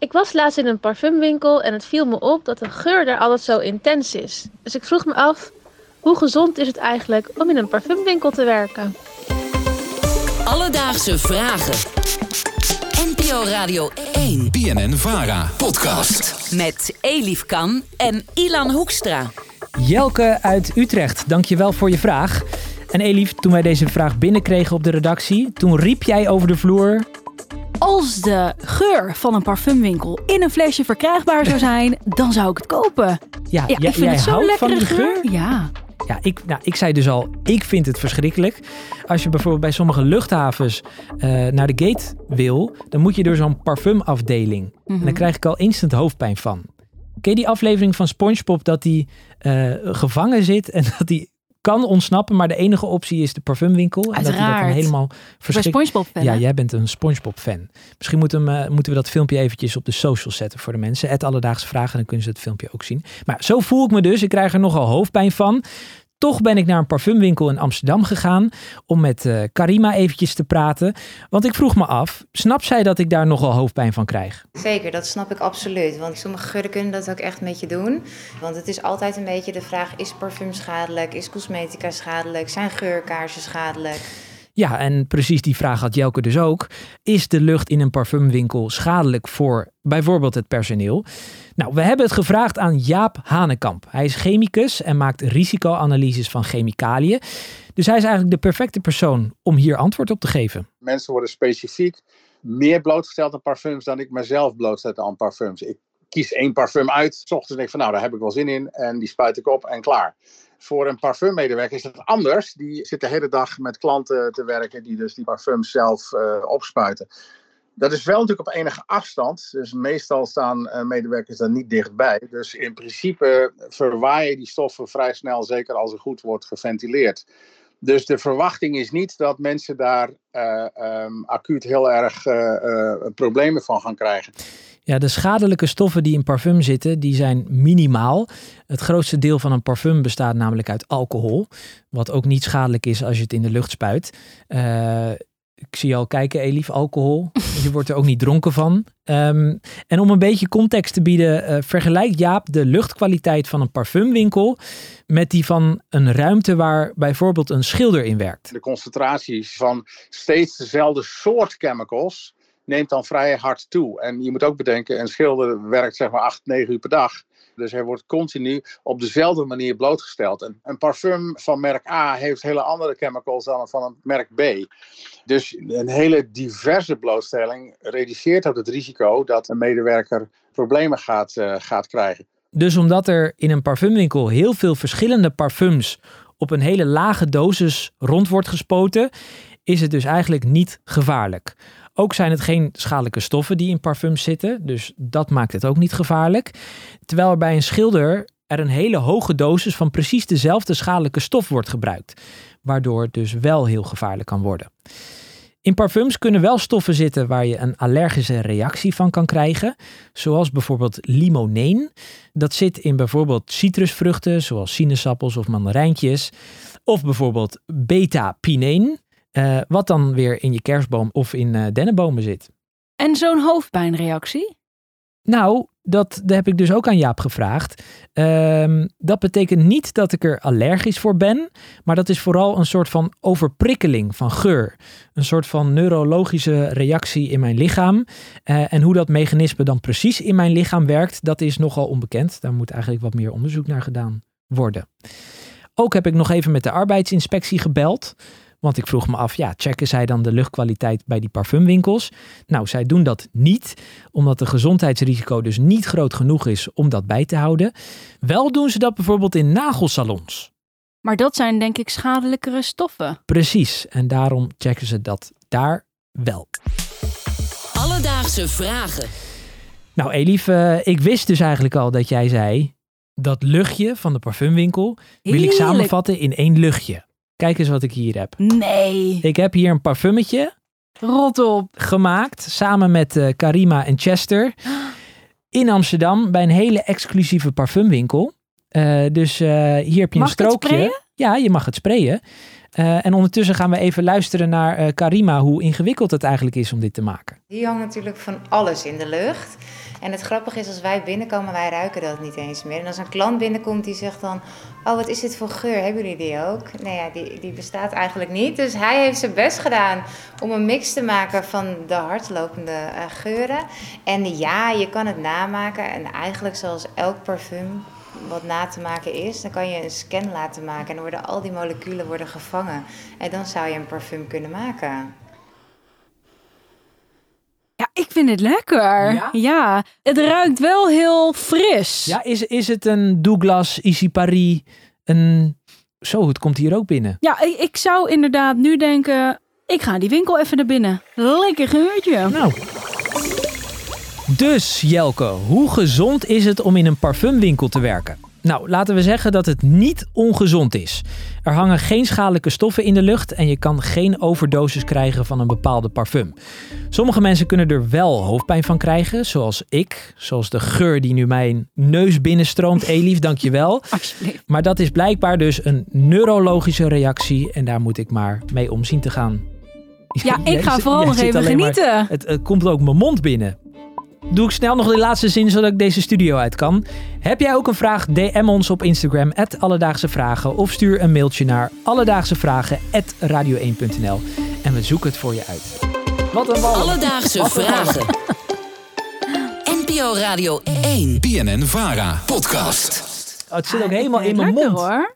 Ik was laatst in een parfumwinkel en het viel me op dat de geur daar altijd zo intens is. Dus ik vroeg me af, hoe gezond is het eigenlijk om in een parfumwinkel te werken? Alledaagse vragen. NPO Radio 1 BNN Vara podcast. met Elif Kan en Ilan Hoekstra. Jelke uit Utrecht, dankjewel voor je vraag. En Elif, toen wij deze vraag binnenkregen op de redactie, toen riep jij over de vloer... Als de geur van een parfumwinkel in een flesje verkrijgbaar zou zijn, dan zou ik het kopen. Ja, ik vind het lekkere die geur? Ja. Ja, ik, nou, ik zei dus al, ik vind het verschrikkelijk. Als je bijvoorbeeld bij sommige luchthavens eh, naar de gate wil, dan moet je door zo'n parfumafdeling. En Mhm. dan krijg ik al instant hoofdpijn van. Ken je die aflevering van SpongeBob dat hij eh, gevangen zit en dat hij kan ontsnappen, maar de enige optie is de parfumwinkel? En dat hij dat dan helemaal Bij verschrikkelijk... SpongeBob fan. Ja, hè? jij bent een SpongeBob-fan. Misschien moeten we, eh, moeten we dat filmpje eventjes op de social zetten voor de mensen. Het Alledaagse Vragen, dan kunnen ze het filmpje ook zien. Maar zo voel ik me dus. Ik krijg er nogal hoofdpijn van. Toch ben ik naar een parfumwinkel in Amsterdam gegaan om met eh, Karima eventjes te praten. Want ik vroeg me af, snapt zij dat ik daar nogal hoofdpijn van krijg? Zeker, dat snap ik absoluut. Want sommige geuren kunnen dat ook echt met je doen. Want het is altijd een beetje de vraag: is parfum schadelijk? Is cosmetica schadelijk? Zijn geurkaarsen schadelijk? Ja, en precies die vraag had Jelke dus ook. Is de lucht in een parfumwinkel schadelijk voor bijvoorbeeld het personeel? Nou, we hebben het gevraagd aan Jaap Hanekamp. Hij is chemicus en maakt risicoanalyses van chemicaliën. Dus hij is eigenlijk de perfecte persoon om hier antwoord op te geven. mensen worden specifiek meer blootgesteld aan parfums dan ik mezelf blootstel aan parfums. Ik kies één parfum uit, s ochtends denk ik van nou, daar heb ik wel zin in en die spuit ik op en klaar. Voor een parfummedewerker is dat anders. Die zit de hele dag met klanten te werken die dus die parfums zelf eh, opspuiten. Dat is wel natuurlijk op enige afstand. Dus meestal staan eh, medewerkers daar niet dichtbij. Dus in principe verwaaien die stoffen vrij snel, zeker als er goed wordt geventileerd. Dus de verwachting is niet dat mensen daar ehm, acuut heel erg problemen van gaan krijgen. Ja, de schadelijke stoffen die in parfum zitten, die zijn minimaal. Het grootste deel van een parfum bestaat namelijk uit alcohol. Wat ook niet schadelijk is als je het in de lucht spuit. Eh, ik zie je al kijken, Elif, alcohol. Je wordt er ook niet dronken van. Ehm, en om een beetje context te bieden, eh, vergelijkt Jaap de luchtkwaliteit van een parfumwinkel met die van een ruimte waar bijvoorbeeld een schilder in werkt. De concentratie van steeds dezelfde soort chemicals neemt dan vrij hard toe. En je moet ook bedenken, een schilder werkt zeg maar 8, 9 uur per dag. Dus hij wordt continu op dezelfde manier blootgesteld. En een parfum van merk A heeft hele andere chemicals dan van een merk B. Dus een hele diverse blootstelling reduceert ook het risico dat een medewerker problemen gaat, eh, gaat krijgen. Dus omdat er in een parfumwinkel heel veel verschillende parfums op een hele lage dosis rond wordt gespoten, is het dus eigenlijk niet gevaarlijk. Ook zijn het geen schadelijke stoffen die in parfums zitten, dus dat maakt het ook niet gevaarlijk. Terwijl er bij een schilder er een hele hoge dosis van precies dezelfde schadelijke stof wordt gebruikt, waardoor het dus wel heel gevaarlijk kan worden. In parfums kunnen wel stoffen zitten waar je een allergische reactie van kan krijgen, zoals bijvoorbeeld limoneen. Dat zit in bijvoorbeeld citrusvruchten, zoals sinaasappels of mandarijntjes. Of bijvoorbeeld beta-pineen, eh, wat dan weer in je kerstboom of in eh, dennenbomen zit. En zo'n hoofdpijnreactie? Nou, dat, dat heb ik dus ook aan Jaap gevraagd. Ehm, dat betekent niet dat ik er allergisch voor ben, maar dat is vooral een soort van overprikkeling van geur. Een soort van neurologische reactie in mijn lichaam. Eh, en hoe dat mechanisme dan precies in mijn lichaam werkt, dat is nogal onbekend. Daar moet eigenlijk wat meer onderzoek naar gedaan worden. Ook heb ik nog even met de arbeidsinspectie gebeld. Want ik vroeg me af, ja, checken zij dan de luchtkwaliteit bij die parfumwinkels? Nou, zij doen dat niet, omdat de gezondheidsrisico dus niet groot genoeg is om dat bij te houden. Wel doen ze dat bijvoorbeeld in nagelsalons. Maar dat zijn denk ik schadelijkere stoffen. Precies, en daarom checken ze dat daar wel. Alledaagse vragen. Nou, Elif, eh, ik wist dus eigenlijk al dat jij zei dat luchtje van de parfumwinkel wil ik samenvatten in één luchtje. Kijk eens wat ik hier heb. Nee, Ik heb hier een parfummetje rot op. gemaakt samen met eh, Karima en Chester in Amsterdam bij een hele exclusieve parfumwinkel. Eh, dus eh, hier heb je Mag een strookje. Ja, je mag het sprayen. Eh, en ondertussen gaan we even luisteren naar eh, Karima, hoe ingewikkeld het eigenlijk is om dit te maken. Die hangt natuurlijk van alles in de lucht. En het grappige is, als wij binnenkomen, wij ruiken dat niet eens meer. En als een klant binnenkomt die zegt dan, oh wat is dit voor geur, hebben jullie die ook? Nee, ja, die, die bestaat eigenlijk niet. Dus hij heeft zijn best gedaan om een mix te maken van de hardlopende uh, geuren. En ja, je kan het namaken. En eigenlijk zoals elk parfum wat na te maken is, dan kan je een scan laten maken. En dan worden al die moleculen worden gevangen. En dan zou je een parfum kunnen maken. Ja, ik vind het lekker. Ja? het ruikt wel heel fris. Ja, is, is het een Douglas, Issy Paris, een... Zo, het komt hier ook binnen. Ja, ik, ik zou inderdaad nu denken, ik ga die winkel even naar binnen. Lekker geurtje. Nou. Dus Jelke, hoe gezond is het om in een parfumwinkel te werken? Nou, laten we zeggen dat het niet ongezond is. Er hangen geen schadelijke stoffen in de lucht en je kan geen overdosis krijgen van een bepaalde parfum. Sommige mensen kunnen er wel hoofdpijn van krijgen, zoals ik. Zoals de geur die nu mijn neus binnenstroomt. Elief, dankjewel. Alsjeblieft. Maar dat is blijkbaar dus een neurologische reactie en daar moet ik maar mee om zien te gaan. Ja, ik ga vooral nog even maar- genieten. het, het komt ook mijn mond binnen. Doe ik snel nog de laatste zin zodat ik deze studio uit kan. Heb jij ook een vraag? DM ons op Instagram Alledaagse Vragen of stuur een mailtje naar alledaagsevragen@radio1.nl en we zoeken het voor je uit. Wat een. Alledaagse Wat een wallen. vragen. NPO Radio 1. BNN Vara podcast. Oh, het zit ook helemaal in mijn mond. hoor.